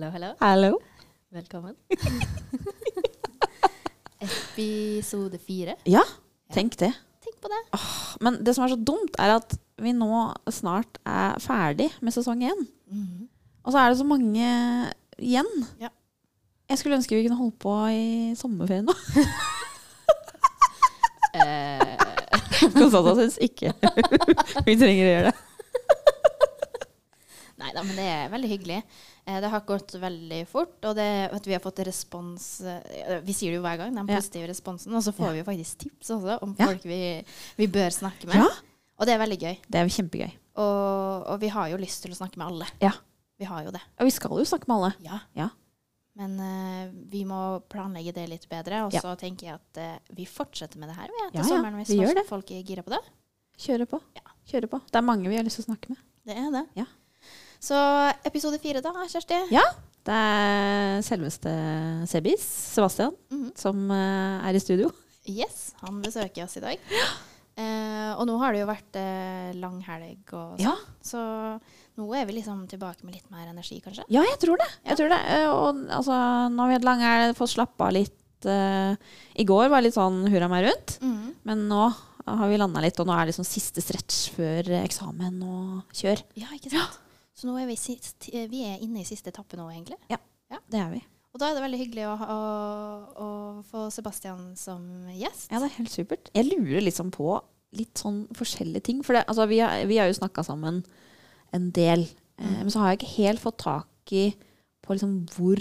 Hallo, hallo. Hallo. Velkommen. Episode fire. Ja, tenk det. Tenk på det. Men det som er så dumt, er at vi nå snart er ferdig med sesong én. Og så er det så mange igjen. Ja. Jeg skulle ønske vi kunne holde på i sommerferien nå. Eh, Konstantin syns ikke vi trenger å gjøre det. Nei da, men det er veldig hyggelig. Eh, det har gått veldig fort, og det, at vi har fått respons eh, Vi sier det jo hver gang, den Ja. positive responsen, og så får Ja. vi jo faktisk tips også om Ja. folk vi, vi bør snakke med. Ja, Og det er veldig gøy. det er kjempegøy. Og, og vi har jo lyst til å snakke med alle. Ja. Vi har jo det. Og vi skal jo snakke med alle. Ja. Ja. Men uh, vi må planlegge det litt bedre. Og Ja. så tenker jeg at uh, vi fortsetter med det her til Ja, ja, sommeren hvis vi gjør det. folk er gira på det. Kjøre på. Ja. Kjøre på. Det er mange vi har lyst til å snakke med. Det er det. Ja. Så episode fire, da, Kjersti? Ja. Det er selveste Sebis, Sebastian, Mhm. som eh, er i studio. Yes, han besøker oss i dag. Eh, og nå har det jo vært eh, lang helg, og sånn, Ja. så nå er vi liksom tilbake med litt mer energi, kanskje. Ja, jeg tror det. Ja. Jeg tror det. Eh, Og altså, nå har vi hatt lang helg, fått slappa av litt. eh, I går var litt sånn hurra meg rundt, Mhm. men nå har vi landa litt, og nå er det liksom siste stretch før eksamen og kjør. Ja, ikke sant? Så nå er vi, sist, eh, vi er inne i siste etappe nå, egentlig. Ja, Det er vi. Og da er det veldig hyggelig å, å, å få Sebastian som gjest. Ja, det er helt supert. Jeg lurer liksom på litt sånn forskjellige ting. For det, altså, vi, har, vi har jo snakka sammen en del, eh, Mm. men så har jeg ikke helt fått tak i på liksom hvor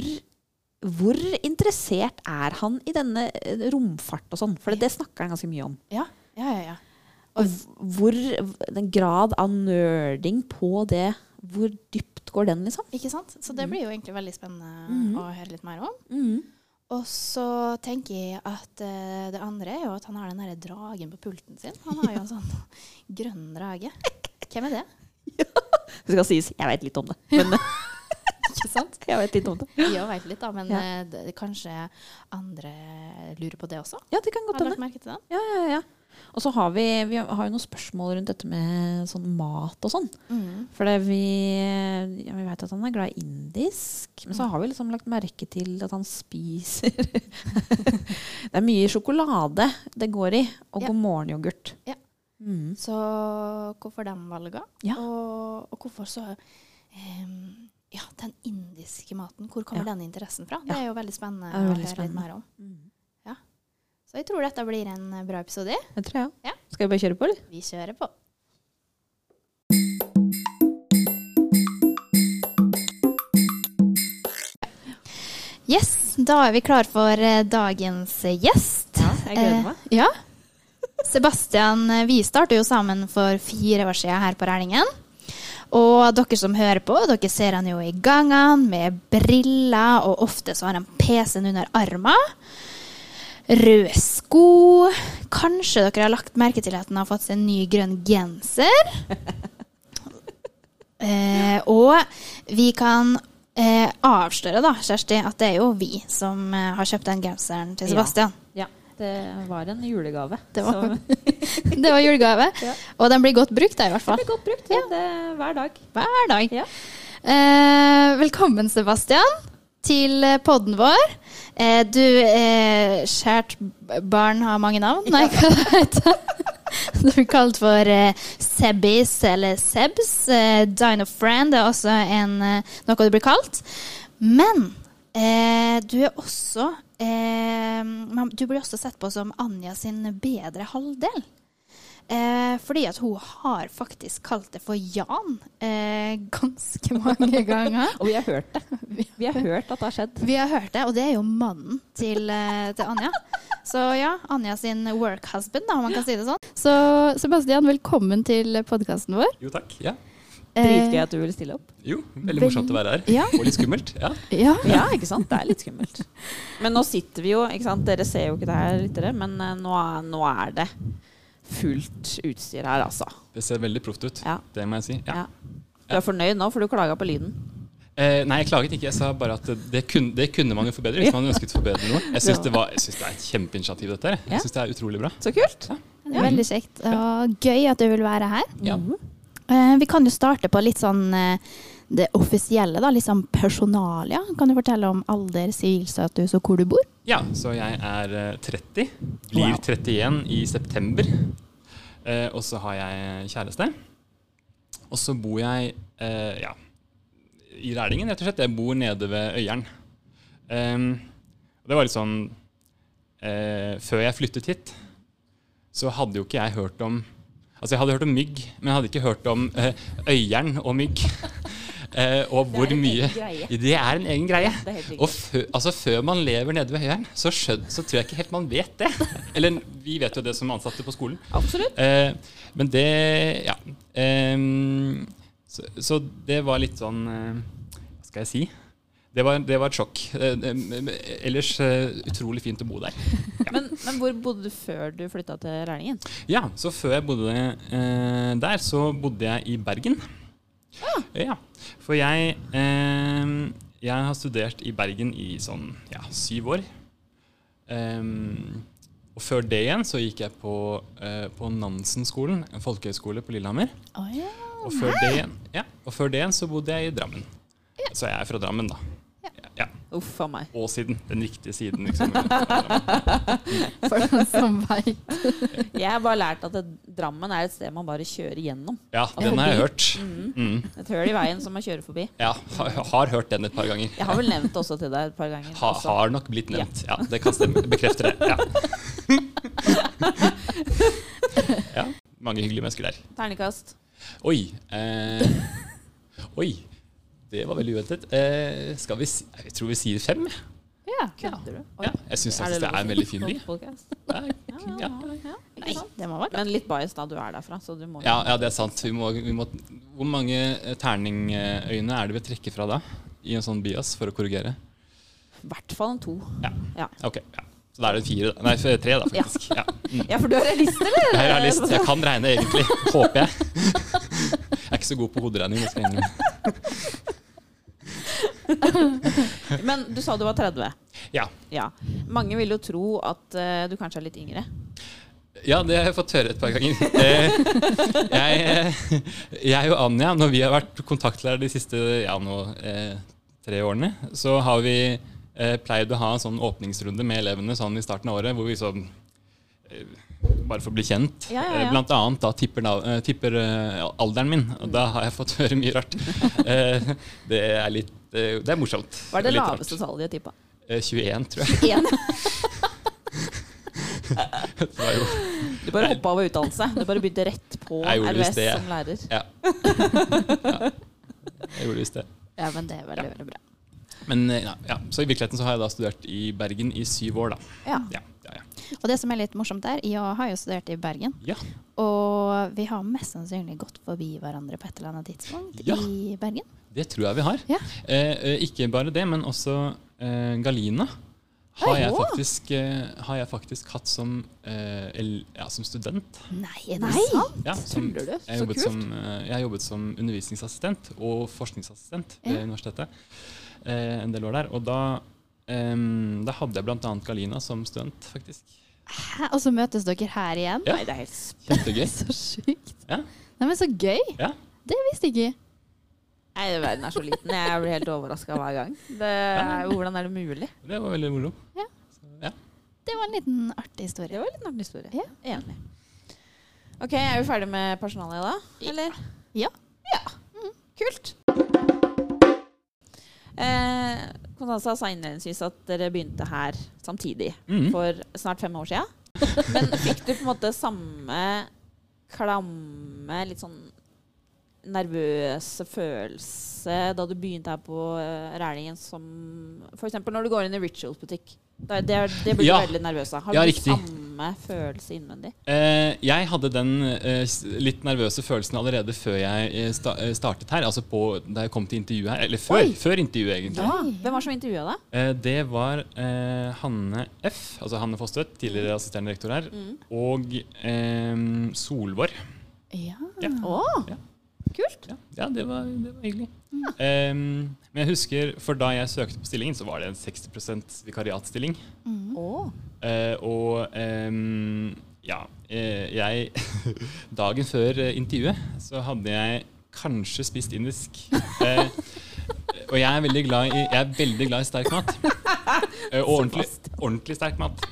hvor interessert er han i denne eh, romfart og sånn? For det, det snakker han ganske mye om. Ja, ja, ja. ja. Og hvor den grad av nerding på det, hvor dypt går den, liksom? Ikke sant? Så det Mhm. blir jo egentlig veldig spennende Mhm. å høre litt mer om. Mm. Og så tenker jeg at uh, det andre er jo at han har den derre dragen på pulten sin. Han har jo en sånn grønn drage. Hvem er det? Det skal sies, jeg vet litt om det. Men Ikke sant? jeg vet litt om det. Jeg vet litt, da, men Ja. eh, det, kanskje andre lurer på det også? Ja, det kan Har godt du hende. lagt merke til det? Ja, ja, ja. Og så har vi, vi har jo noen spørsmål rundt dette med sånn mat og sånn. Mm. For vi, ja, vi vet at han er glad i indisk, men så har vi liksom lagt merke til at han spiser Det er mye sjokolade det går i, og Ja. god morgen-yoghurt. Ja. Mm. Så hvorfor de valgene? Ja. Og, og hvorfor så um, Ja, den indiske maten, hvor kommer den interessen fra? Det er jo veldig spennende veldig spennende. å høre litt mer om. Mm. Så jeg tror dette blir en eh, bra episode. Jeg tror jeg. Ja. Skal vi bare kjøre på, eller? Vi kjører på. Yes, da er vi klar for eh, dagens gjest. Ja, jeg gleder meg. Eh, ja. Sebastian, eh, vi startet jo sammen for fire år siden her på Rælingen. Og dere som hører på, dere ser han jo i gangene med briller, og ofte så har han PC-en under armen. Røde sko. Kanskje dere har lagt merke til at han har fått seg en ny grønn genser. Eh, og vi kan eh, avsløre, da, Kjersti, at det er jo vi som eh, har kjøpt den genseren til Sebastian. Ja, det var en julegave. Det var- Det var julegave. Ja. Og den blir godt brukt, da, i hvert fall. Den blir godt brukt ja. det, hver dag. Hver dag. Ja. Eh, velkommen, Sebastian, til eh, podden vår. Eh, du, eh, kjært barn har mange navn. Nei, hva det Du blir kalt for eh, Sebis eller Sebs. Eh, Dino Friend er også en, noe du blir kalt. Men eh, du er også Du blir også sett på som Anja sin bedre halvdel. Eh, fordi at hun har faktisk kalt det for Jan eh, ganske mange ganger. Og vi har hørt det. Vi har hørt at det har skjedd. Vi har hørt det, og det er jo mannen til, eh, til Anja. Så ja, Anja sin work husband, da, om man kan si det sånn. Så Sebastian, velkommen til podkasten vår. Jo, takk. Ja. Dritgøy at du vil stille opp. Jo, veldig morsomt å være her. Ja. Og litt skummelt. Ja. Ja. Ja, ikke sant? Det er litt skummelt. Men nå sitter vi jo, ikke sant? dere ser jo ikke det her, lyttere, men eh, nå, er, nå er det fullt utstyr her, altså. Det ser veldig proft ut. Ja. Det må jeg si. Ja. Ja. Du er fornøyd nå, for du klaga på lyden? Eh, nei, jeg klaget ikke. Jeg sa bare at det kunne, det kunne man jo forbedre hvis man ønsket å forbedre noe. Jeg syns det, det er et kjempeinitiativ, dette her. Jeg syns det er utrolig bra. Så kult. Det er veldig kjekt og gøy at du vil være her. Ja. -hmm. Eh, vi kan jo starte på litt sånn eh, det offisielle, da, liksom personalia. Kan du fortelle om alder, sivilstatus og hvor du bor? Ja, så jeg er eh, 30. Blir Wow. 31 i september. Eh, og så har jeg kjæreste. Og så bor jeg eh, ja, i Rælingen, rett og slett. Jeg bor nede ved Øyeren. Ehm, det var litt sånn eh, Før jeg flyttet hit, så hadde jo ikke jeg hørt om Altså, jeg hadde hørt om mygg, men jeg hadde ikke hørt om eh, Øyeren og mygg. Eh, og hvor mye. Det er en egen greie. Og fø, altså, før man lever nede ved Høyeren, så, skjøn, så tror jeg ikke helt man vet det. Eller vi vet jo det som ansatte på skolen. Absolutt. Eh, men det Ja. Ehm, så, så det var litt sånn eh, Hva skal jeg si? Det var, det var et sjokk. Ellers utrolig fint å bo der. Men, men hvor bodde du før du flytta til Rælingen? Ja. Ja, så før jeg bodde der, så bodde jeg i Bergen. Ja, For jeg eh, Jeg har studert i Bergen i sånn ja, syv år. Um, og før det igjen så gikk jeg på, eh, på Nansen-skolen, en folkehøyskole på Lillehammer. Oh, ja. Og før, det igjen, ja, og før det igjen så bodde jeg i Drammen. Så jeg er fra Drammen, da. Ja. Uff a meg. Åsiden. Den riktige siden, liksom. For den som veit. Jeg har bare lært at det, Drammen er et sted man bare kjører gjennom. Ja, den har jeg hørt. Mm. Et høl i veien som man kjører forbi. Ja, har, har hørt den et par ganger. Jeg har vel nevnt det også til deg et par ganger. Ha, har nok blitt nevnt. Ja, det kan stemme. Bekrefter det. Ja. ja. Mange hyggelige mennesker der. Ternekast. Oi. Eh, oi. Det var veldig uventet. Eh, skal vi si Jeg tror vi sier fem. Ja. Kødder du? Oi. Ja, jeg syns Er faktisk det lov er en veldig fin by. Podcast? Ja, Ja. Nei, det må være Men litt bias da, du er derfra, så du må Ja, ja, det er sant. Vi må, vi må, hvor mange eh, terningøyne er det vi trekker fra da? I en sånn bias, for å korrigere? I hvert fall en to. Ja. Ja. Ok. Ja. Så da er det fire, da. Nei, tre, da, faktisk. Ja. Mm. Ja, for du er realist, eller? Jeg har realist. Jeg kan regne, egentlig. Håper jeg. Jeg er ikke så god på hoderegning. det skal jeg innrømme. Men du sa du var 30. Ja. Ja. Mange vil jo tro at uh, du kanskje er litt yngre. ja, det har jeg fått høre et par ganger. Jeg, eh, jeg og Anja, når vi har vært kontaktlærere de siste ja, nå, eh, tre årene, så har vi pleid å ha en sånn åpningsrunde med elevene sånn i starten av året, hvor vi sånn bare for å bli kjent. Ja, ja, ja. Blant annet da tipper, eh, tipper alderen min. Og da har jeg fått høre mye rart. Eh, Det er litt eh, Det er morsomt. Hva er det det er laveste tallet de har tippa? Eh, 21, tror jeg. Én. Det var jo Du bare hoppa over utdannelse. Du bare begynte rett på RVS det, ja. som lærer. Ja. ja. Jeg gjorde visst det. Ja, men det er veldig, veldig bra. Men eh, ja, ja. Så i virkeligheten så har jeg da studert i Bergen i syv år, da. Ja. Ja, ja, ja. Og det som er litt morsomt der, jeg har jo studert i Bergen. ja. Og vi har mest sannsynlig gått forbi hverandre på et eller annet tidspunkt Ja. i Bergen. Det tror jeg vi har. Ja. Eh, eh, ikke bare det, men også eh, Galina har jeg, faktisk, eh, har jeg faktisk hatt som, eh, el, ja, som student. Nei, er det sant? Ja, som, Tuller du? Så kult. som, eh, jeg har jobbet som undervisningsassistent og forskningsassistent ved universitetet eh, en del år der. Og da, da hadde jeg bl.a. Galina som student, faktisk. Hæ? Og så møtes dere her igjen? Ja. Nei, det er helt sp- Kjempegøy. Så sjukt. Ja. Nei, men så gøy. Ja. Det visste jeg ikke. Nei, verden er så liten. Jeg blir helt overraska hver gang. Det hvordan er det mulig? Det var veldig moro. Ja. Så, ja. Det var en liten artig historie. Det var en liten artig historie. Ja. Enig. Ok, Er vi ferdig med personalet da? Eller? Ja. Ja. Kult. Eh, Konstanza sa innledningsvis at dere begynte her samtidig mm. for snart fem år siden. Men fikk du på en måte samme klamme, litt sånn nervøse følelse da du begynte her på eh, Rælingen som f.eks. når du går inn i Rituals-butikk? Det, det, det blir Ja. du veldig nervøs av. Har Ja, du riktig. samme følelse innvendig? Eh, jeg hadde den eh, litt nervøse følelsen allerede før jeg eh, sta eh, startet her. Altså på, da jeg kom til intervjuet her. Eller før, før intervjuet, egentlig. Ja. Hvem var som intervjua deg? Eh, det var eh, Hanne F., altså Hanne Fosstveit, tidligere assisterende rektor her, Mm. og eh, Solvår. Ja. Ja. Oh. Ja. Kult. Ja, ja det, var, det var hyggelig. Em, men jeg husker, for da jeg søkte på stillingen, så var det en 60% vikariatstilling. Mm. Oh. Uh, og um, ja, eh, jeg Dagen før eh, intervjuet så hadde jeg kanskje spist indisk. Uh, og jeg er veldig glad i, jeg er veldig glad i sterk mat. Uh, og ordentlig, ordentlig sterk mat.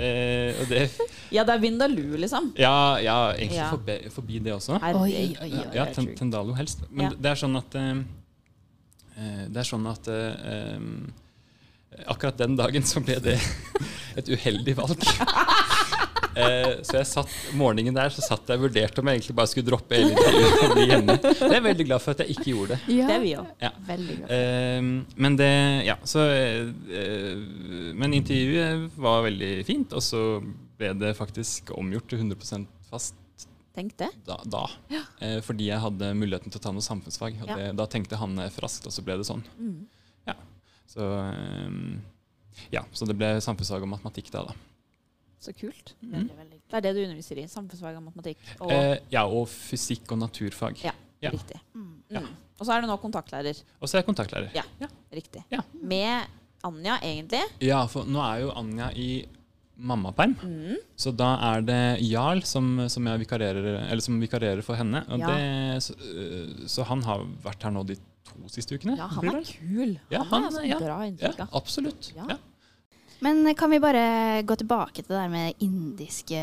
Eh, og det Ja, det er Vindaloo, liksom. Ja, ja egentlig Ja. Forbi, forbi det også. Oi, Oi, oi, oi. Ja. Tendalo helst. Men Ja. det er sånn at eh, eh, Det er sånn at eh, Akkurat den dagen så ble det et uheldig valg. Eh, så jeg satt morgenen der så satt jeg og vurderte om jeg egentlig bare skulle droppe hele intervjuet og bli hjemme. Det er jeg veldig glad for at jeg ikke gjorde det. Ja. Det er vi òg. Ja. Veldig glad. Eh, men det Ja, så eh, Men intervjuet var veldig fint, og så ble det faktisk omgjort til 100% fast Tenk det. da. da. Eh, fordi jeg hadde muligheten til å ta noe samfunnsfag. Og Ja. det, da tenkte han for raskt, og så ble det sånn. Mm. Så, eh, ja, så det ble samfunnsfag og matematikk da. da. Så kult. Mm. Veldig, veldig Det er det du underviser i. Samfunnsfag og matematikk. Og Eh, ja, og fysikk og naturfag. Ja. ja. riktig. Mm. Ja. Mm. Og så er du nå kontaktlærer. Og så er jeg kontaktlærer. Ja. Riktig. Ja. Med Anja, egentlig. Ja, for nå er jo Anja i mammaperm, Mm. så da er det Jarl som, som, jeg vikarerer, eller som vikarerer for henne. Og Ja. det, så, øh, så han har vært her nå de to siste ukene. Ja, han er kul. Ja, han, han er en sånn ja. bra Ja, inntrykk av. absolutt. Ja. Men kan vi bare gå tilbake til det der med indiske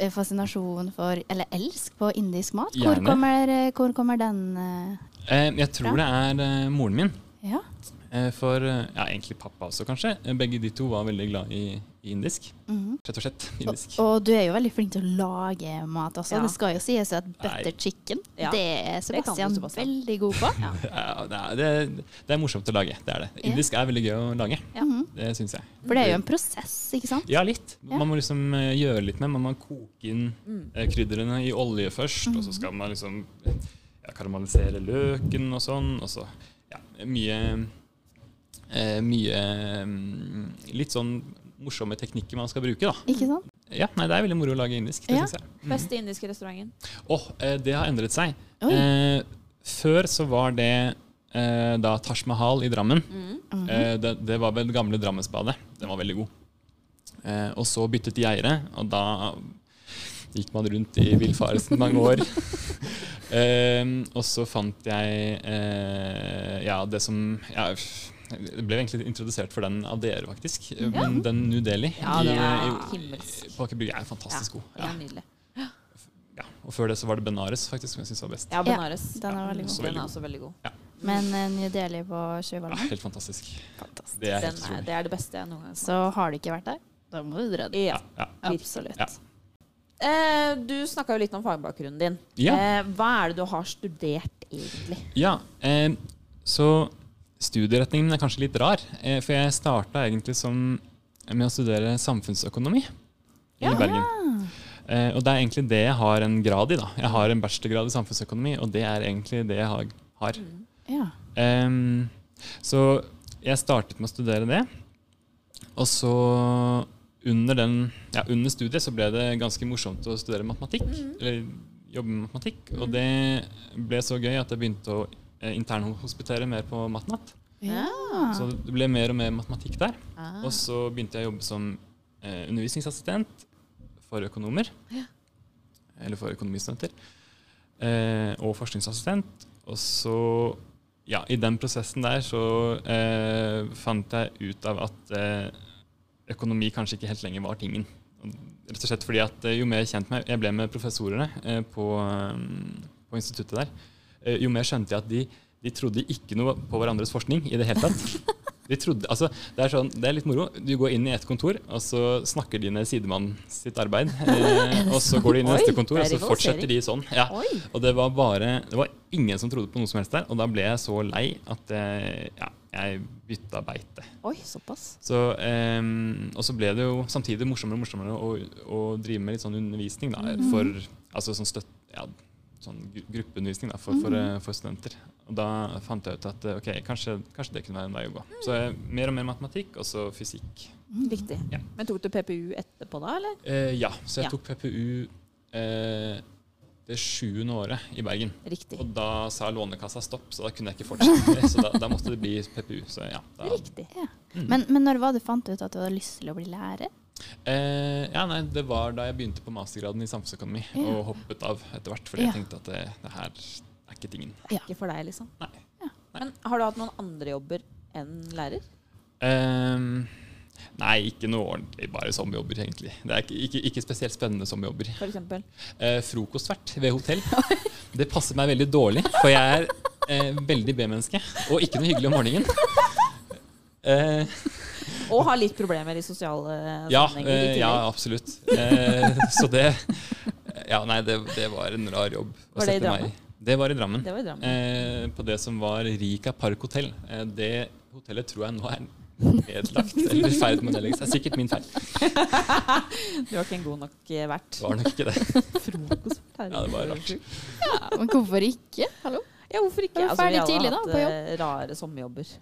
eh, fascinasjon for Eller elsk på indisk mat? Hvor kommer, eh, hvor kommer den eh, Eh, jeg tror det er eh, moren min. Ja. Eh, for eh, ja, egentlig pappa også, kanskje. Eh, Begge de to var veldig glad i, indisk. Mhm. Rett og slett. Indisk. Og du er jo veldig flink til å lage mat også. Ja. Det skal jo sies at butter Nei. chicken, Ja. det er Det Sebastian, Sebastian. veldig god på. Ja. Ja, det, er, det, det er morsomt å lage. Det er det. Indisk er veldig gøy å lage. Ja. Mhm. Det syns jeg. For det er jo en prosess, ikke sant? Ja, litt. Man må liksom eh, gjøre litt med. Man må koke inn Mm. eh, krydderne i olje først, og så skal man liksom ja, karamellisere løken og sånn. Og så ja, mye eh, Mye mm, Litt sånn morsomme teknikker man skal bruke, da. Ikke sant? Ja, nei, det er veldig moro å lage indisk. Det Ja. synes jeg. Mm. Beste indiske restauranten. Åh, eh, det har endret seg. Eh, før så var det eh, da Taj Mahal i Drammen. Mm. Mhm. Eh, det, det var vel gamle Drammensbadet. Den var veldig god. Eh, og så byttet de eiere, og da gikk man rundt i villfarelsen mange år. Eh, og så fant jeg eh, ja, det som ja, Jeg ble egentlig introdusert for den av dere, faktisk. Ja. Men den New Delhi Ja, i, den i, på Aker Brygge er fantastisk god. Ja, Ja. nydelig. Ja. Og før det så var det Benares, faktisk, som jeg syns var best. Ja, Benares. den er veldig god. Den Veldig er også veldig god. Men uh, New Delhi på Ja, helt fantastisk. fantastisk. Det er helt er, det er det beste jeg noen gang har. Så har du ikke vært der, da må du dra dit. Ja. Ja. Absolutt. Ja. Eh, du snakka jo litt om fagbakgrunnen din. Ja. Eh, hva er det du har studert, egentlig? Ja, eh, så studieretningen er kanskje litt rar. Eh, for jeg starta egentlig som, med å studere samfunnsøkonomi i Ja. Bergen. Eh, og det er egentlig det jeg har en grad i. da. Jeg har en bachelorgrad i samfunnsøkonomi, og det er egentlig det jeg har. har. Ja. Em, så jeg startet med å studere det. Og så under, den, ja, under studiet så ble det ganske morsomt å studere matematikk. Eller jobbe med matematikk. Og det ble så gøy at jeg begynte å internhospitere mer på Matnat. Ja. Så det ble mer og mer matematikk der. Ah. Og så begynte jeg å jobbe som eh, undervisningsassistent for økonomer. Eller for økonomistudenter. Eh, og forskningsassistent. Og så, ja, i den prosessen der så eh, fant jeg ut av at eh, økonomi kanskje ikke helt lenger var tingen. Og Rett og slett fordi at eh, jo mer kjent jeg ble med professorene eh, på, eh, på instituttet der, eh, jo mer skjønte jeg at de, de trodde ikke noe på hverandres forskning i det hele tatt. De trodde, altså, det, er sånn, det er litt moro. Du går inn i et kontor, og så snakker de ned sidemannen sitt arbeid. Eh, og så går du inn i neste kontor, og så fortsetter de sånn. Ja. Og det var bare Det var ingen som trodde på noe som helst der. Og da ble jeg så lei at jeg, ja, jeg bytta beite. Oi, såpass. Så, ehm, og så ble det jo samtidig morsommere og morsommere å, å drive med litt sånn undervisning. Da, for, altså sånn støtt, ja, sånn gruppeundervisning da, for, for, eh, for studenter. Og da fant jeg ut at eh, ok, kanskje, kanskje det kunne være en vei å gå. Så mer og mer matematikk, og så fysikk. Riktig. Ja. Men tok du PPU etterpå da, eller? Eh, ja, så jeg Ja. tok PPU eh, det sjuende året i Bergen. Riktig. Og da sa Lånekassa stopp, så da kunne jeg ikke fortsette. Så da, da måtte det bli PPU. Så ja, da, Riktig. Men, men når var det du fant ut at du hadde lyst til å bli lærer? Eh, ja, nei, Det var da jeg begynte på mastergraden i samfunnsøkonomi Ja. og hoppet av etter hvert, fordi Ja. jeg tenkte at det, det her er ikke tingen. Det er Ikke for deg, liksom. Nei. Men har du hatt noen andre jobber enn lærer? Eh, nei, ikke noe ordentlig. Bare sommerjobber, egentlig. Det er ikke, ikke, ikke spesielt spennende sommerjobber. For eksempel? Eh, frokostvert ved hotell. Det passer meg veldig dårlig, for jeg er eh, veldig B-menneske og ikke noe hyggelig om morgenen. Eh, Og har litt problemer i sosiale ja, sammenhenger eh, ja, absolutt. Eh, så det Ja, nei, det, det var en rar jobb. å Var det sette meg i. Det var i Drammen. Det var i Drammen. Eh, på det som var Rika Park hotell. Eh, det hotellet tror jeg nå er nedlagt, eller i ferd med å nedlegges. Det er sikkert min feil. Du var ikke en god nok eh, vert. Det var nok ikke det. Frokost. Ja, det var rart. Ja, men hvorfor ikke? Hallo? Ja, hvorfor ikke? Altså, vi alle har hatt på rare sommerjobber.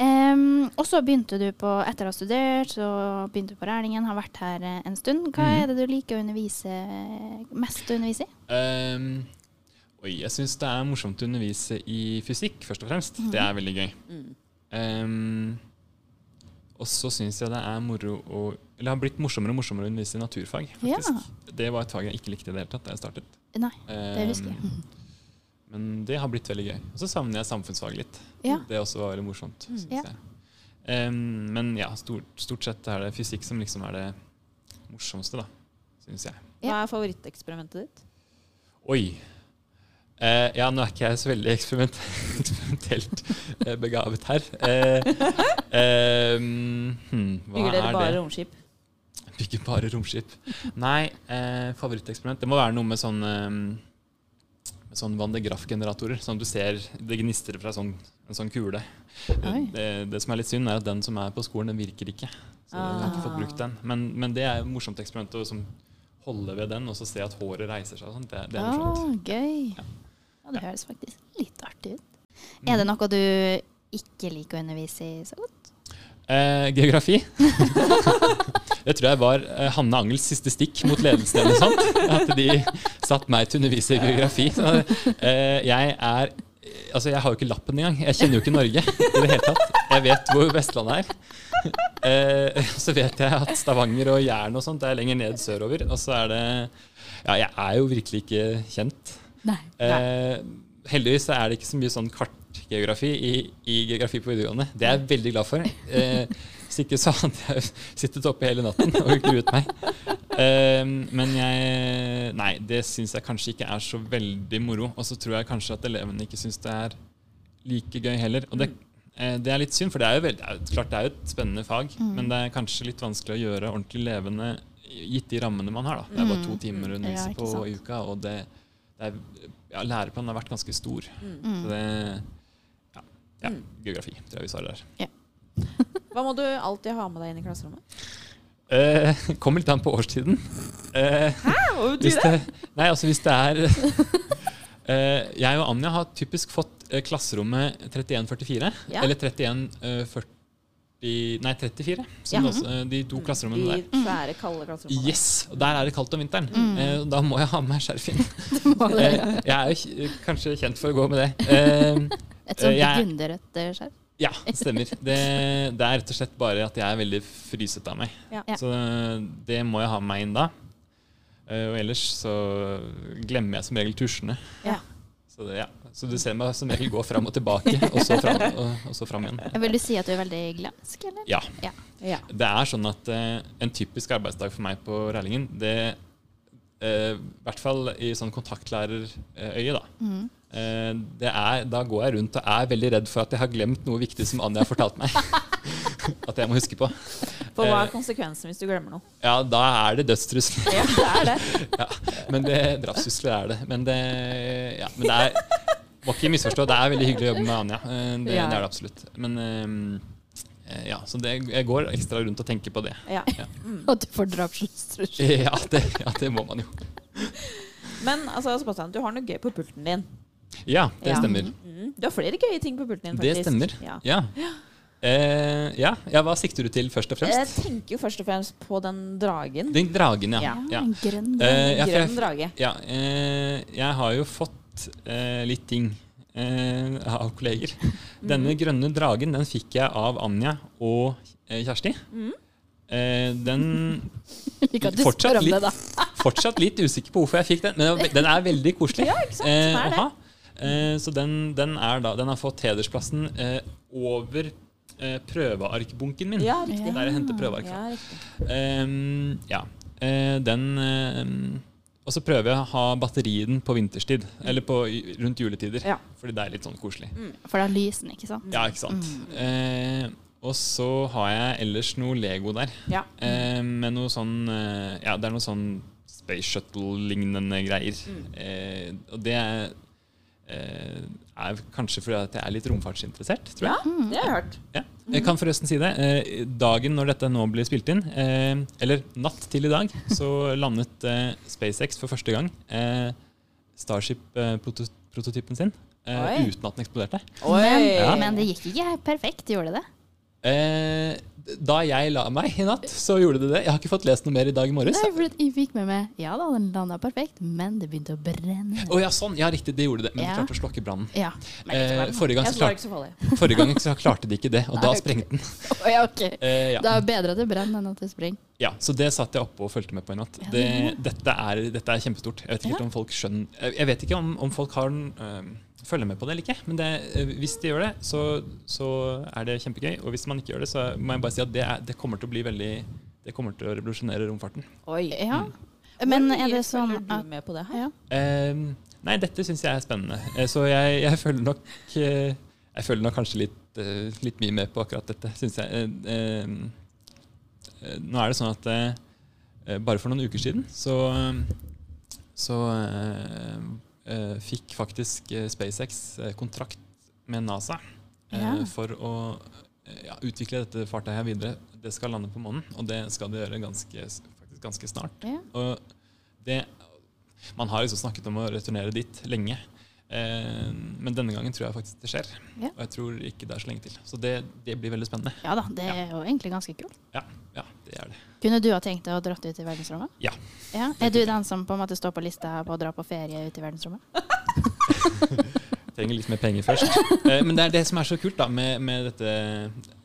Em, og så begynte du på, etter å ha studert, så begynte du på Rælingen, har vært her eh, en stund. Hva mm. er det du liker å undervise mest å undervise i? Um, oi, jeg syns det er morsomt å undervise i fysikk, først og fremst. Det er veldig gøy. Mm. Um, og så syns jeg det er moro å Eller har blitt morsommere og morsommere å undervise i naturfag. faktisk. Det var et fag jeg ikke likte i det hele tatt da jeg startet. Nei, det husker jeg. Men det har blitt veldig gøy. Og så savner jeg samfunnsfag litt. Ja. Det også var veldig morsomt, synes Ja. jeg. Ehm, men ja, stort, stort sett er det fysikk som liksom er det morsomste, da. Syns jeg. Hva er favoritteksperimentet ditt? Oi. Uh, ja, nå er ikke jeg så veldig eksperiment eksperimentelt eh, begavet her. Uh, eh, hmm, hva Bygger dere er bare det? romskip? Bygger bare romskip. Nei, eh, favoritteksperiment Det må være noe med sånn med sånn Van de Graff-generatorer. Sånn at du ser det gnistrer fra sånn, en sånn kule. Det, det som er litt synd, er at den som er på skolen, den virker ikke. Så jeg har ikke fått brukt den. Men, men det er et morsomt eksperiment å holde ved den og så se at håret reiser seg. Sånn. Det, det er morsomt. Å, gøy. Ja. Ja, det høres faktisk litt artig ut. Mm. Er det noe du ikke liker å undervise i så godt? Eh, geografi. det tror jeg var eh, Hanne Angels siste stikk mot ledelsen. eller noe sånt. At de satt meg til å undervise i geografi. Så, eh, jeg er Altså, jeg har jo ikke lappen engang. Jeg kjenner jo ikke Norge i det hele tatt. Jeg vet hvor Vestlandet er. Eh, så vet jeg at Stavanger og Jæren og sånt er lenger ned sørover. Og så er det Ja, jeg er jo virkelig ikke kjent. Nei. Eh, heldigvis er det ikke så mye sånn kartgeografi i, i geografi på videregående. Det er jeg veldig glad for. Eh, hvis ikke så hadde jeg sittet oppe hele natten og gruet meg. Eh, men jeg Nei, det syns jeg kanskje ikke er så veldig moro. Og så tror jeg kanskje at elevene ikke syns det er like gøy heller. Og det, eh, det er litt synd, for det er jo, veldig, det er klart det er jo et spennende fag, men det er kanskje litt vanskelig å gjøre ordentlig levende gitt de rammene man har. da. Det er bare to Mm. timer å Ja, på i uka, og det, det er, ja, læreplanen har vært ganske stor. Mm. Så det ja, ja, Mm. geografi, tror jeg vi svarer der. Hva må du alltid ha med deg inn i klasserommet? Eh, kommer litt an på årstiden. Eh, Hva hvis det, nei, altså hvis det er eh, Jeg og Anja har typisk fått eh, klasserommet 3144. Ja. Eller 3140 Nei, 34. Som Ja. også, eh, de to klasserommene der. De svære, kalde klasserommene. Yes! Og der er det kaldt om vinteren. Mm. Eh, da må jeg ha med meg skjerf inn. Eh, jeg er jo kanskje kjent for å gå med det. Et sånt jeg- burgunderrødt eh, skjerf? Ja, stemmer. Det, det er rett og slett bare at jeg er veldig fryset av meg. Ja. Så det må jeg ha med meg inn da. Eh, og ellers så glemmer jeg som regel tusjene. Ja. Så, det, ja. så du ser meg som regel gå fram og tilbake, og så fram, og, og så fram igjen. Vil du si at du er veldig glemsk, eller? Ja. Ja. Det er sånn at uh, en typisk arbeidsdag for meg på Rælingen, det I hvert fall i sånn kontaktlærerøye, da. Mm. Eh, det er, da går jeg rundt og er veldig redd for at jeg har glemt noe viktig som Anja har fortalt meg. at jeg må huske på. For hva Eh, er konsekvensen hvis du glemmer noe? Ja, da er det dødstrusler. Ja, det er det. ja, men det, drapstrusler er det. Men det, ja, men det er Må ikke misforstå, det er veldig hyggelig å jobbe med Anja. Eh, Det, Ja. det er det absolutt. Men eh, ja, så det, jeg går ekstra rundt og tenker på det. Ja. Ja. Mm. Og du får drapstrusler. Ja, det, ja, det må man jo. Men altså, Sebastian, du har noe gøy på pulten din. Ja, det Ja. stemmer. Mm. Du har flere gøye ting på pulten din, faktisk. Det stemmer. Ja. Ja. Eh, ja. ja, hva sikter du til først og fremst? Jeg tenker jo først og fremst på den dragen. Den dragen, ja. Ja. Grønn Eh, drage. ja, jeg- Grønn drage. Ja, eh, jeg har jo fått eh, litt ting eh, av kolleger. Denne grønne dragen den fikk jeg av Anja og eh, Kjersti. Mm. Eh, den Fortsatt om litt. det, da. Fortsatt litt usikker på hvorfor jeg fikk den, men den- er veldig koselig. Ja, ikke sant? Eh, å ha. Eh, så den, den, er da, den har fått hedersplassen eh, over eh, prøvearkbunken min. Ja. Der jeg henter prøveark. fra. Ja. Ehm, ja. Eh, den ehm, Og så prøver jeg å ha batterien på vinterstid. Eller på, rundt juletider. Ja. Fordi det er litt sånn koselig. For da lyser den, ikke sant? Ja, ikke sant. Eh, og så har jeg ellers noe Lego der. Ja. Eh, med noe sånn eh, Ja, det er noe sånn Space Shuttle-lignende greier. Eh, og det er, eh, er kanskje fordi at jeg er litt romfartsinteressert, tror jeg. ja, det har jeg hørt. Ja. Jeg kan forresten si det. Eh, dagen når dette nå blir spilt inn, eh, eller natt til i dag, så landet eh, SpaceX for første gang Starship-prototypen sin Oi. uten at den eksploderte. Men, Ja. men det gikk ikke perfekt, gjorde det? Eh, da jeg la meg i natt, så gjorde det det. Jeg har ikke fått lest noe mer i dag i morges. Nei, for jeg fikk med meg Ja da, den landa perfekt, men det begynte å brenne. Å ja, sånn. Ja, riktig, det gjorde det. Men Ja. de klarte å slokke brannen. Ja. Eh, forrige, gang klarte, forrige gang så klarte de ikke det, og da Nei, ok. sprengte den. Oh, ja, ok. Eh, ja. Det er bedre at det brenner enn at det sprenger. Ja, så det satt jeg oppe og fulgte med på i natt. Det, dette, er, dette er kjempestort. Jeg vet ikke Ja. om folk skjønner Jeg vet ikke om, om folk har den, øh, følger med på det eller ikke. Men det, øh, hvis de gjør det, så, så er det kjempegøy. Og hvis man ikke gjør det, så må jeg bare si at det, er, det kommer til å bli veldig Det kommer til å revolusjonere romfarten. Oi. Ja. Mm. Men er det sånn følger du med på det her? ja. Eh, nei, dette syns jeg er spennende. Eh, så jeg, jeg følger nok eh, Jeg følger nok kanskje litt, eh, litt mye med på akkurat dette, syns jeg. Eh, eh, eh, nå er det sånn at eh, eh, bare for noen uker siden så, så eh, eh, fikk faktisk eh, SpaceX eh, kontrakt med NASA eh, Ja. for å eh, ja, utvikle dette fartøyet videre. Det skal lande på månen, og det skal det gjøre ganske, faktisk ganske snart. Ja. Og det, man har liksom snakket om å returnere dit lenge. Eh, men denne gangen tror jeg faktisk det skjer. Ja. Og jeg tror ikke det er så lenge til. Så det, det blir veldig spennende. ja da, det er jo egentlig ganske kult. Ja, ja det er det. Kunne du ha tenkt deg å dra ut i verdensrommet? Ja. ja. Er du den som på en måte står på lista på å dra på ferie ut i verdensrommet? Trenger litt mer penger først. Eh, men det er det som er så kult da, med, med dette,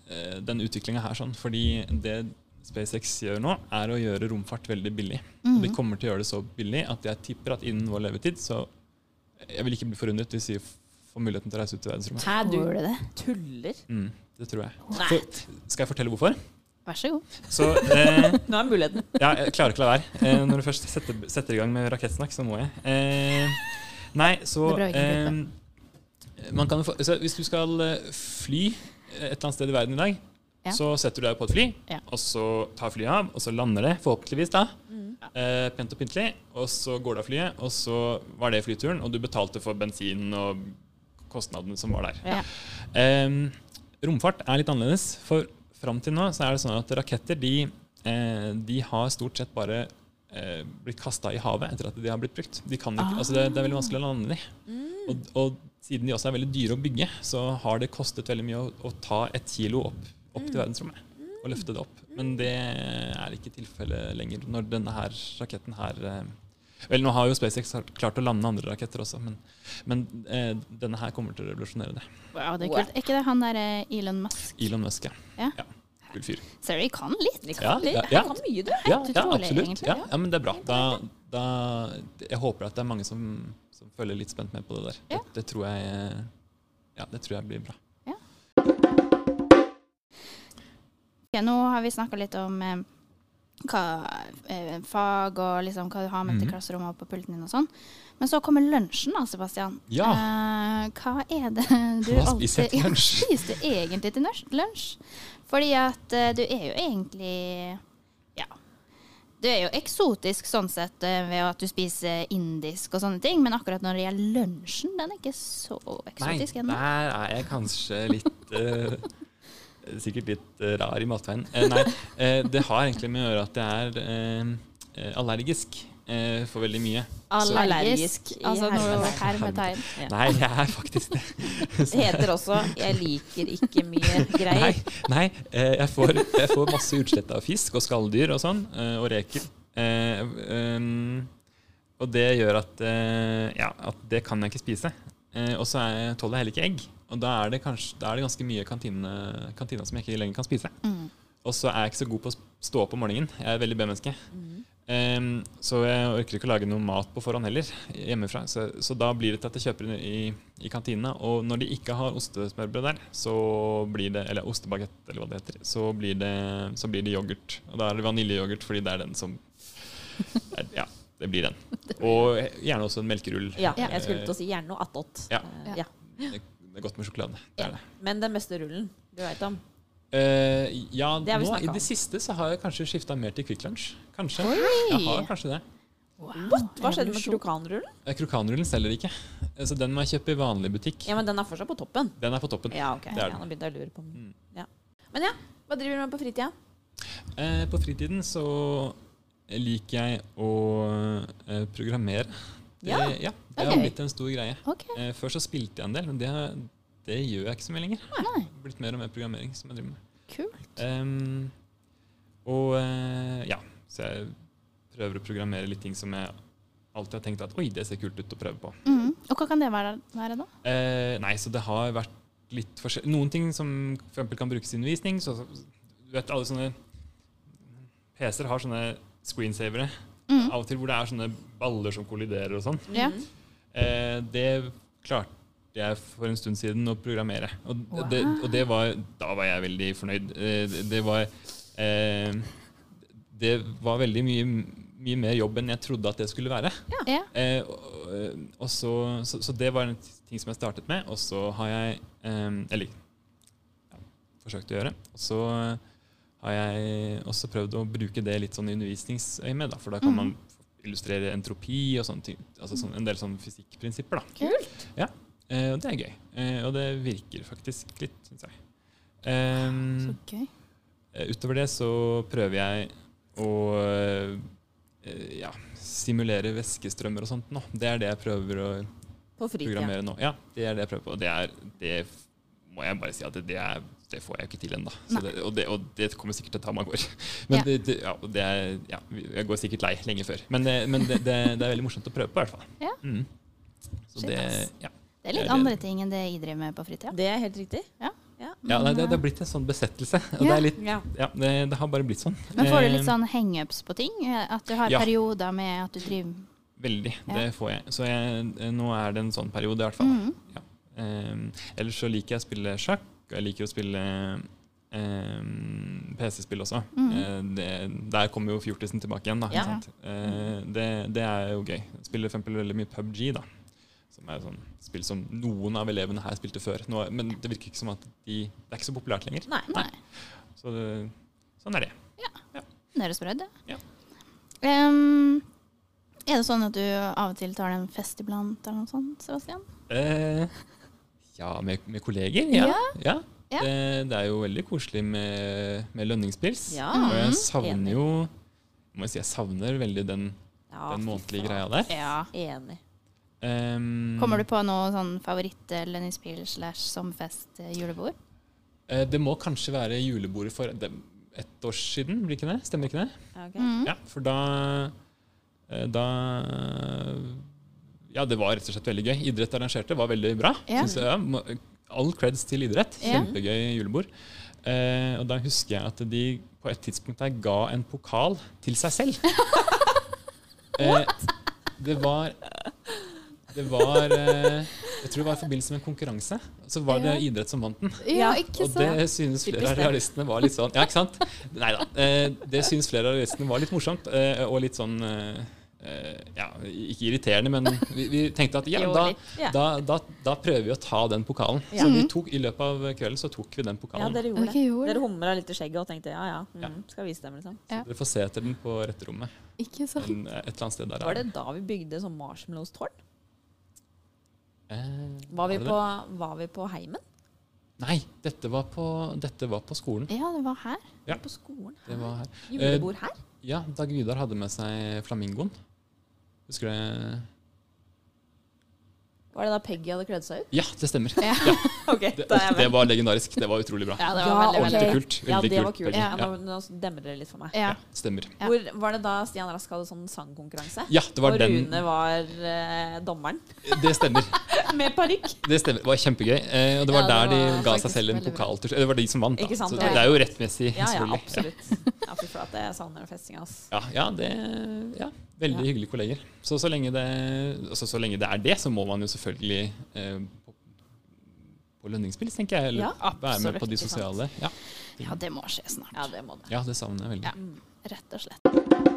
eh, den utviklinga her. Sånn, fordi det SpaceX gjør nå, er å gjøre romfart veldig billig. Og de Mhm. kommer til å gjøre det så billig at jeg tipper at innen vår levetid så Jeg vil ikke bli forundret hvis vi får muligheten til å reise ut i verdensrommet. Hæ, du gjør du det? tuller? Mm, det tror jeg. Nei. Skal jeg fortelle hvorfor? Vær så god. Så eh, Nå er muligheten. Ja, jeg klarer ikke å la være. Eh, når du først setter, setter i gang med rakettsnakk, så må jeg. Eh, nei, så Det er bra ikke eh, man kan, få- så Hvis du skal eh, fly et eller annet sted i verden i dag, Ja. så setter du deg på et fly, Ja. og så tar flyet av, og så lander det, forhåpentligvis, da. Mm. Eh, pent og pyntelig. Og så går det av flyet, og så var det flyturen, og du betalte for bensin og kostnadene som var der. Ja. Eh, romfart er litt annerledes, for fram til nå så er det sånn at raketter de, eh, de har stort sett bare eh, blitt kasta i havet etter at de har blitt brukt. De kan ikke, Ah. altså det, det er veldig vanskelig å lande de. Mm. Og, og siden de også er veldig dyre å bygge, så har det kostet veldig mye å, å ta et kilo opp, opp Mm. til verdensrommet. Og løfte det opp. Men det er ikke tilfellet lenger når denne her raketten her eh, Vel, nå har jo SpaceX klart å lande andre raketter også, men, men eh, denne her kommer til å revolusjonere det. Wow, det er kult. Er ikke det han der eh, Elon Musk? Elon Musk, ja. Ja. Kul fyr. Ser du, vi kan litt. Vi Ja, kan litt. ja, Jeg ja. kan mye, du. Ja, ja absolutt. Ja, ja, men det er bra. Da, da, jeg håper at det er mange som, som følger litt spent med på det der. Ja. Det, det, tror jeg, eh, ja, det tror jeg blir bra. Ok, nå har vi snakka litt om eh, hva, eh, fag og liksom, hva du har med til Mhm. klasserommet og på pulten din og sånn. Men så kommer lunsjen da, Sebastian. Ja. Eh, hva er det du Hva spiser jeg til Ja. Hva spiser du egentlig til lunsj? lunsj? Fordi at eh, du er jo egentlig Ja. Du er jo eksotisk sånn sett eh, ved at du spiser indisk og sånne ting, men akkurat når det gjelder lunsjen, den er ikke så eksotisk ennå. der er jeg kanskje litt eh, Sikkert litt eh, rar i matveien. Eh, nei, eh, det har egentlig med å gjøre at jeg er eh, eh, allergisk eh, for veldig mye. Allergisk. Allergisk Altså noe hermetegn. Ja. Nei, jeg er faktisk det. Det heter også 'jeg liker ikke mye greier'. nei eh, jeg, får, jeg får masse utslett av fisk og skalldyr og sånn, eh, og reker. Eh, um, og det gjør at, eh, ja, at det kan jeg ikke spise. Eh, og så er tåler jeg heller ikke egg. Og da er det, kanskje, da er det ganske mye kantine, kantina som jeg ikke lenger kan spise. Mm. Og så er jeg ikke så god på å stå opp om morgenen. Jeg er veldig B-menneske. Mm. Um, så jeg orker ikke å lage noe mat på forhånd heller, hjemmefra. Så, så da blir det til at jeg kjøper det i, i kantina. Og når de ikke har ostesmørbrød der, så blir det, eller ostebagett, eller hva det heter, så blir det, så blir det yoghurt. Og da er det vaniljeyoghurt, fordi det er den som er, Ja, det blir den. Og gjerne også en melkerull. Ja, jeg skulle til å si gjerne noe attåt. Ja. Eh, ja. Det er godt med sjokolade. Det er det. Men den beste rullen du veit om? Eh, ja, Det nå i det siste så har jeg kanskje skifta mer til Kvikk Lunsj. Kanskje. Oi! Jeg har kanskje det. Hva skjedde med krokanrullen? Eh, Krokanrullen selger ikke, Eh, så den må jeg kjøpe i vanlig butikk. Ja, men den er fortsatt på toppen. Den er på toppen. Ja, ok. Det er Ja, nå begynte jeg å lure på den. Mm. Ja. Men ja, hva driver du med på fritida? Eh, på fritiden så liker jeg å eh, programmere. Det, Ja. ja, det har blitt en stor greie. Okay. Eh, før så spilte jeg en del, men det, det gjør jeg ikke så mye lenger. Nei. Det har blitt mer og mer programmering som jeg driver med. Kult. Um, og eh, ja, så jeg prøver å programmere litt ting som jeg alltid har tenkt at oi, det ser kult ut å prøve på. Mm. Og hva kan det være, være da? Eh, nei, så det har vært litt forskjellig. Noen ting som eksempel kan brukes i undervisning. Så, så, du vet alle sånne PC-er har sånne screensavere Mhm. av og til hvor det er sånne baller som kolliderer og sånn. Ja. Mhm. Eh, det klarte jeg for en stund siden å programmere. Og, Wow. det, og det var, da var jeg veldig fornøyd. Eh, det, det var eh, Det var veldig mye, mye mer jobb enn jeg trodde at det skulle være. Ja. Eh, og, og så, så, så det var en ting som jeg startet med, og så har jeg eh, Eller ja, forsøkt å gjøre. Og så har jeg også prøvd å bruke det litt sånn i undervisningsøyemed, da, for da kan mm. man illustrere entropi og sånne ting. Altså sånn, en del sånne fysikkprinsipper. da. Kult. Ja, og det er gøy. Eh, og det virker faktisk litt, syns jeg. Um, Så gøy. eh, utover det så prøver jeg å eh, ja, simulere væskestrømmer og sånt nå. Det er det jeg prøver å programmere nå. Ja, det er det jeg prøver på. Og det, er, det må jeg bare si at det, det, er, det får jeg jo ikke til ennå. Og, det, og det kommer sikkert til å ta mange år. Men Ja. det, det, ja, det er, ja, jeg går sikkert lei lenge før. Men, det, men det, det, det er veldig morsomt å prøve på, i hvert fall. Ja. Mm. Så Shit, det, ja. Det er litt andre ting enn det jeg driver med på fritida. Det er helt riktig. Ja. Ja. Ja, nei, det, det har blitt en sånn besettelse. Og det, er litt, Ja. ja, det, det har bare blitt sånn. Men får du litt Eh, sånn hangups på ting? At du har Ja. perioder med at du driver Veldig. Ja. Det får jeg. Så jeg, eh, nå er det en sånn periode, i hvert fall. Mhm. Um, ellers så liker jeg å spille sjakk, jeg liker å spille eh, PC-spill også. Mm. Eh, det, der kommer jo fjortisen tilbake igjen, da. Ja. Eh, det, det er jo gøy. Jeg spiller for eksempel veldig mye PubG, da. Som er sånn spill som noen av elevene her spilte før. Nå, men det virker ikke som at de Det er ikke så populært lenger. Nei. Nei. Så det, sånn er det. Det høres bra ut, det. Ja. Um, er det sånn at du av og til tar deg en fest iblant, eller noe sånt, Sebastian? Eh, ja, med, med kolleger? Ja. ja. Ja. Det, det er jo veldig koselig med, med lønningspils. Ja. Og jeg Mhm. savner jo må jeg si, jeg savner veldig den, Ja, den månedlige greia der. Ja. Enig. Um, Kommer du på noe sånn favoritt-lønningspil slash sommerfest-julebord? eh, det må kanskje være julebordet for et ett år siden, blir ikke det? Stemmer ikke det? Ja, ok. Mhm. Ja, for da eh, Da Ja, det var rett og slett veldig gøy. Idrett arrangerte var veldig bra. Ja. Synes jeg, all creds til idrett. Kjempegøy julebord. Eh, og da husker jeg at de på et tidspunkt der ga en pokal til seg selv. eh, det var Det var eh, Jeg tror det var i forbindelse med en konkurranse. Så var det idrett som vant den. Ja, ikke Og det synes flere av realistene var litt sånn Ja, ikke sant? Nei da. Eh, det synes flere av realistene var litt morsomt, eh, og litt sånn Ja, ikke irriterende, men vi, vi tenkte at ja, da, da, da, da prøver vi å ta den pokalen. Ja. Så vi Mhm. tok, i løpet av kvelden så tok vi den pokalen. ja, dere gjorde det. Dere det. humra litt i skjegget og tenkte ja ja, mm, Ja. skal vise dem, liksom. Ja. Dere får se etter den på retterommet. Ikke sant? En, et eller annet sted der. Var det da vi bygde sånn marshmallows-tårn? Eh, Var, vi på, var vi på heimen? Nei, dette var på, dette var på skolen. Ja, det var her. Ja. På skolen? Det var her. Julebord her? Ja, Dag Vidar hadde med seg flamingoen. Husker du det? Var det da Peggy hadde kledd seg ut? Ja, det stemmer. Ja. okay, Det, er det var legendarisk. Det var utrolig bra. Ja, det var Ja, veldig, veldig kult. Ja, det var kult. Ja, Ja, nå, demmer det litt for meg. Ja. stemmer. Ja. Hvor Var det da Stian Rask hadde sånn sangkonkurranse? Ja, det var og den. Rune var eh, dommeren Det stemmer. Med parykk. Det stemmer. Det var kjempegøy. Eh, og det var Ja, det der de ga seg selv en pokal til Det var de som vant, da. Så det er jo rettmessig, Ja, ja, absolutt. Ja, fy flate, jeg savner den festinga, ass. Ja, ja, det ja, Veldig hyggelige kolleger. Så så lenge, det, altså, så lenge det er det, så må man jo selvfølgelig eh, på, lønningspils, tenker jeg. Eller Ja, være med på de absolutt, sosiale. Ja. Ja, det må skje snart. Ja, det må det. ja, det savner jeg veldig. Ja. Rett og slett.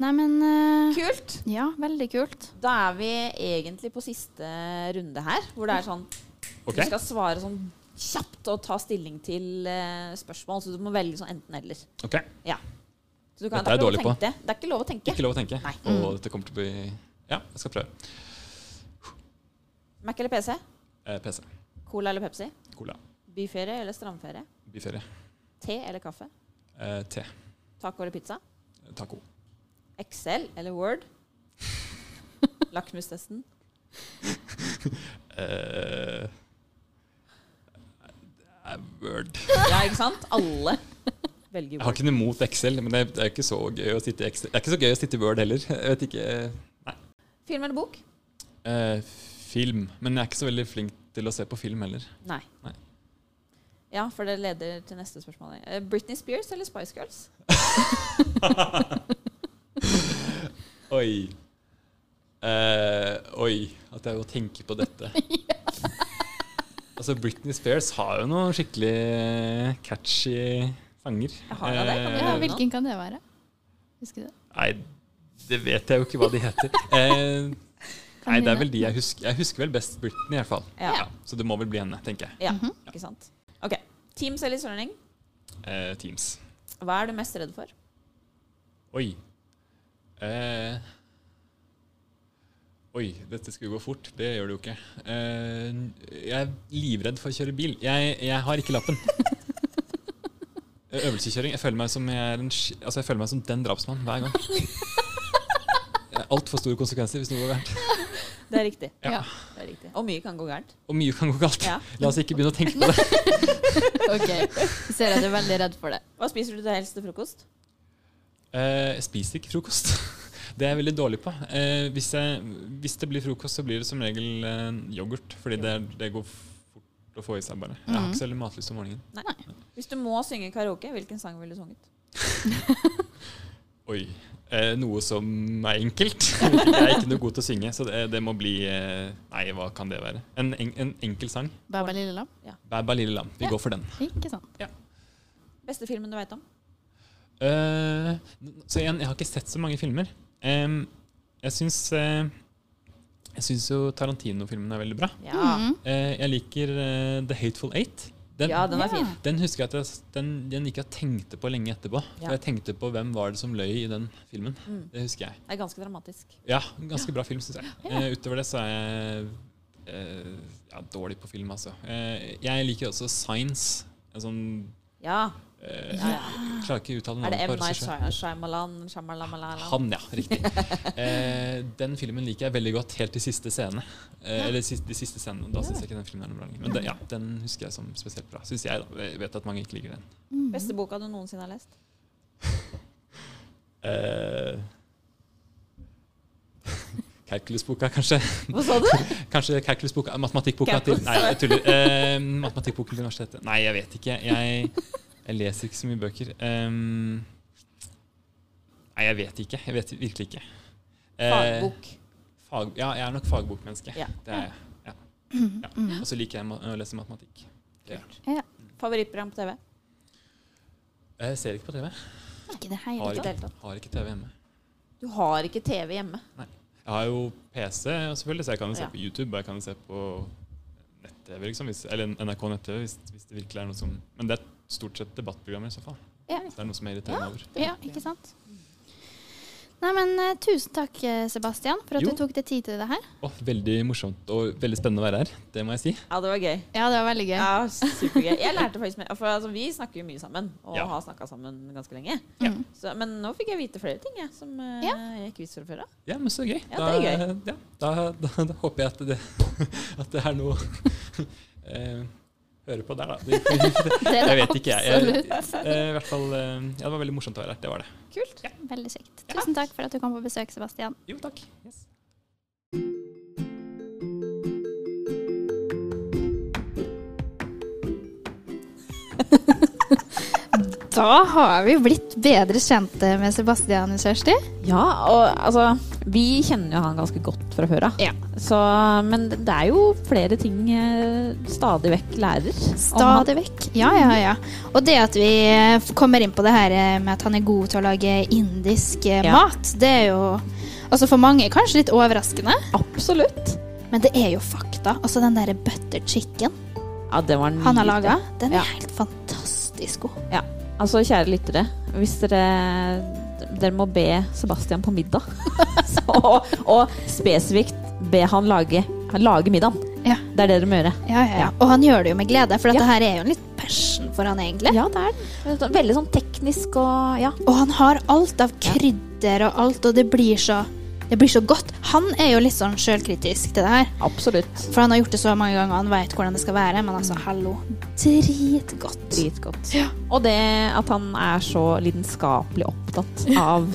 Nei, men uh, Kult. Ja, veldig kult. Da er vi egentlig på siste runde her, hvor det er sånn Ok, Du skal svare sånn kjapt og ta stilling til uh, spørsmål, så du må velge sånn enten-eller. ok. Så du kan, Dette er jeg dårlig på. det er ikke lov å tenke. Ikke lov å tenke. Nei. Og dette kommer til å bli Ja, jeg skal prøve. Mac eller PC? Eh, PC. Cola eller Pepsi? Cola. Byferie eller strandferie? Byferie. Te eller kaffe? Eh, te. Taco eller pizza? Taco. Excel eller Word? Lakmustesten? Eh, Word. Ja, ikke sant? Alle velger Word. Jeg har ikke noe imot Excel, men det er ikke så gøy å sitte i Excel. Det er ikke så gøy å sitte i Word heller. Jeg vet ikke Film eller bok? Uh, Film. Men jeg er ikke så veldig flink til å se på film heller. Nei. Nei. Ja, for det leder til neste spørsmål. Britney Spears eller Spice Girls? Oi. Eh, oi. At jeg må tenke på dette. altså, Britney Spears har jo noen skikkelig catchy sanger. Har det, kan Eh, Ja, hvilken kan det være? Husker du det? Nei, det vet jeg jo ikke hva de heter. Eh, nei, det er vel de jeg husker. Jeg husker vel best Britney, i hvert fall. Ja. Ja, så det må vel bli henne, tenker jeg. Ja, Mhm. ikke sant? Ok. Teams eller Sørning? Eh, Teams. Hva er du mest redd for? Oi. Eh, oi, dette skulle gå fort. Det gjør det jo ikke. Eh, jeg er livredd for å kjøre bil. Jeg, jeg har ikke lappen. Øvelseskjøring. Jeg føler meg som, jeg er en, altså jeg føler meg som den drapsmannen hver gang. Altfor store konsekvenser hvis noe går gærent. Det er riktig. Ja. Ja. Det er riktig. Og mye kan gå gærent. Og mye kan gå galt. Ja. La oss ikke begynne å tenke på det. Ok, Jeg ser at du er veldig redd for det. Hva spiser du til helst til frokost? Eh, jeg spiser ikke frokost. Det er jeg veldig dårlig på. Eh, hvis, jeg, hvis det blir frokost, så blir det som regel eh, yoghurt. Fordi det, det går fort å få i seg, bare. Jeg har Mhm. ikke så veldig matlyst om morgenen. Hvis du må synge karaoke, hvilken sang ville du sunget? Oi. Eh, noe som er enkelt. Jeg er ikke noe god til å synge, så det, det må bli eh, Nei, hva kan det være? En, en, en enkel sang. Baba Lille Lam? Bæ, bæ, lille lam. Vi Ja. går for den. Ikke sant? Beste filmen du veit om? Eh, så igjen, jeg har ikke sett så mange filmer. Um, jeg syns uh, Jeg syns jo Tarantino-filmene er veldig bra. Ja. Eh, jeg liker The Hateful Eight. Den, ja, den er fin. den husker jeg at jeg, den, den ikke jeg tenkte på lenge etterpå. Ja. For jeg tenkte på hvem var det som løy i den filmen. Mm. Det husker jeg. Det er ganske dramatisk. Ja, ganske bra film, syns jeg. Eh, utover det så er jeg eh, ja, dårlig på film, altså. Eh, jeg liker også Science. En sånn Ja. Eh, Ja. Klarer ikke å uttale Er det M. Night Shyamalan? Shyamalan? Han, ja. Riktig. Eh, den filmen liker jeg veldig godt helt til siste scene. Eh, Eller siste, de siste scenene. Da syns jeg ikke den filmen er noe bra lenger. Men den, ja, den husker jeg som spesielt bra. Syns jeg, da. Jeg vet at mange ikke liker den. Mm. Beste boka du noensinne har lest? Eh, Calculus-boka, kanskje. Hva sa du? Kanskje Calculus-boka, Matematikkboka til Nei, jeg tuller. Eh, Matematikkboken til universitetet. Nei, jeg vet ikke. Jeg, jeg leser ikke så mye bøker. Um, nei, jeg vet ikke. Jeg vet virkelig ikke. Eh, Fagbok. Fag, ja, jeg er nok fagbokmenneske. Ja. Det er jeg. Ja. Ja. Og så liker jeg å lese matematikk. Ja. Favorittprogram på TV? Jeg ser ikke på TV. Ikke det Har hele Ikke har ikke TV hjemme. Du har ikke TV hjemme. Nei. Jeg har jo PC, selvfølgelig, så jeg kan jo se på YouTube og jeg kan se på nett-TV. Liksom, eller NRK nett-TV, hvis, hvis det virkelig er noe som Men det stort sett debattprogrammer i så fall. Ja. Så det er noe som er irriterende over. Ja, ikke sant? Nei, men uh, Tusen takk, eh, Sebastian, for at Jo. du tok deg tid til det her. Oh, veldig morsomt og veldig spennende å være her. Det må jeg si. Ja, det var gøy. Ja, det var veldig gøy. Ja, supergøy. Jeg lærte faktisk mer, for altså, Vi snakker jo mye sammen, og Ja. har snakka sammen ganske lenge. Ja. Så, men nå fikk jeg vite flere ting jeg, som uh, Ja. jeg ikke visste fra før av. Ja, men så gøy. Ja, det er Da, ja, da, da, da håper jeg at det, at det er noe eh, Høre på der, da. Det, Det jeg vet ikke, jeg. jeg absolutt. eh, hvert fall, eh, ja, Det var veldig morsomt å være her. Det var det. Kult. Veldig kjekt. Tusen takk for at du kom på besøk, Sebastian. Jo, takk. Yes. Da har vi blitt bedre kjente med Sebastian Kjersti. Ja, og altså Vi kjenner jo han ganske godt fra før av. Ja. Så, men det er jo flere ting stadig vekk lærer. Stadig vekk. Ja, ja, ja. Og det at vi eh, kommer inn på det her eh, med at han er god til å lage indisk eh, Ja. mat, det er jo altså for mange kanskje litt overraskende, Absolutt. men det er jo fakta. Altså den derre butter chicken Ja, det var han har laga, den er Ja. helt fantastisk god. Altså, kjære lyttere, hvis dere Dere må be Sebastian på middag. Så, og, og spesifikt be han lage, han lage middagen. Ja. Det er det dere må gjøre. Ja, ja. Og han gjør det jo med glede, for dette her er jo en litt passion for han egentlig. Ja, det er det. Veldig sånn teknisk og ja. Og han har alt av krydder og alt, og det blir så det blir så godt. Han er jo litt sånn sjølkritisk til det her. Absolutt. For han har gjort det så mange ganger, han vet hvordan det skal være. Men altså, hallo. Dritgodt. Dritgodt. Ja. Og det at han er så lidenskapelig opptatt av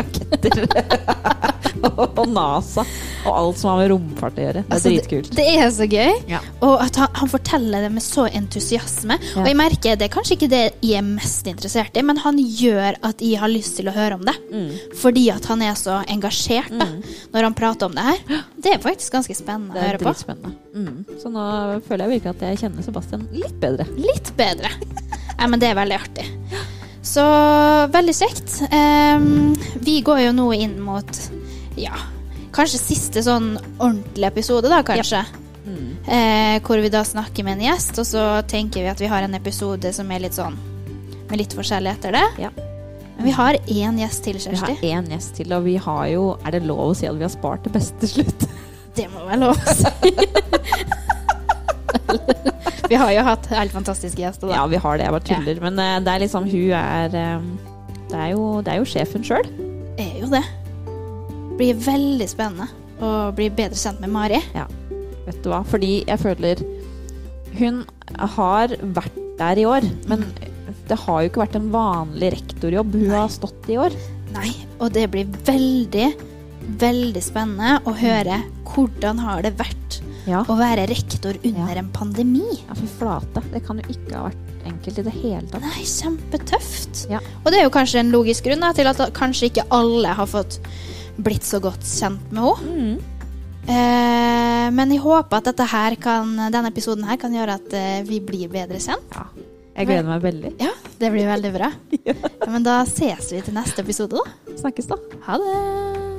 raketter og NASA og alt som har med romfart å gjøre. Det er Altså, dritkult. Det er så gøy. Ja. Og at han, han forteller det med så entusiasme. Ja. Og jeg merker det er kanskje ikke det jeg er mest interessert i, men han gjør at jeg har lyst til å høre om det. Mm. Fordi at han er så engasjert da, når han prater om det her. Det er faktisk ganske spennende Det å høre på. Mm. Så nå føler jeg virkelig at jeg kjenner Sebastian litt bedre. Litt bedre. Nei, men det er veldig artig. Så veldig kjekt. Um, vi går jo nå inn mot ja, kanskje siste sånn ordentlig episode, da, kanskje. Mm. Eh, hvor vi da snakker med en gjest, og så tenker vi at vi har en episode som er litt sånn med litt forskjellig etter det. Ja. Men vi har én gjest til, Kjersti. Vi har én gjest til, og vi har jo Er det lov å si at vi har spart det beste til slutt? Det må være lov å si. vi har jo hatt helt fantastiske gjester, da. Ja, vi har det. Jeg bare tuller. Men eh, det er liksom Hun er eh, det, er jo, det er jo sjefen sjøl. er jo det. Blir veldig spennende å bli bedre kjent med Mari. Ja. Vet du hva? Fordi jeg føler Hun har vært der i år, men det har jo ikke vært en vanlig rektorjobb hun Nei. har stått i år. Nei, og det blir veldig, veldig spennende å høre hvordan har det vært Ja. å være rektor under Ja. en pandemi. ja, fy flate. Det kan jo ikke ha vært enkelt i det hele tatt. Nei, kjempetøft. Ja. Og det er jo kanskje en logisk grunn da, til at kanskje ikke alle har fått blitt så godt kjent med henne. Mm. Eh, men jeg håper at dette her kan, denne episoden her kan gjøre at eh, vi blir bedre kjent. Ja. Jeg gleder meg veldig. Ja, det blir veldig bra. Ja, men da ses vi til neste episode, da. Snakkes, da. Ha det!